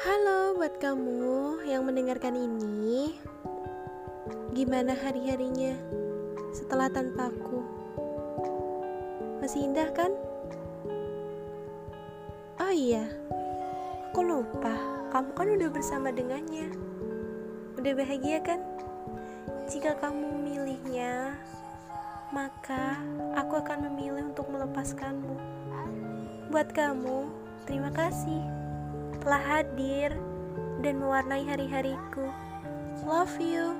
Halo buat kamu yang mendengarkan ini. Gimana hari-harinya setelah tanpa aku? Masih indah kan? Oh iya, aku lupa. Kamu kan udah bersama dengannya. Udah bahagia kan? Jika kamu memilihnya, maka aku akan memilih untuk melepaskanmu. Buat kamu, terima kasih telah hadir dan mewarnai hari-hariku. Love you.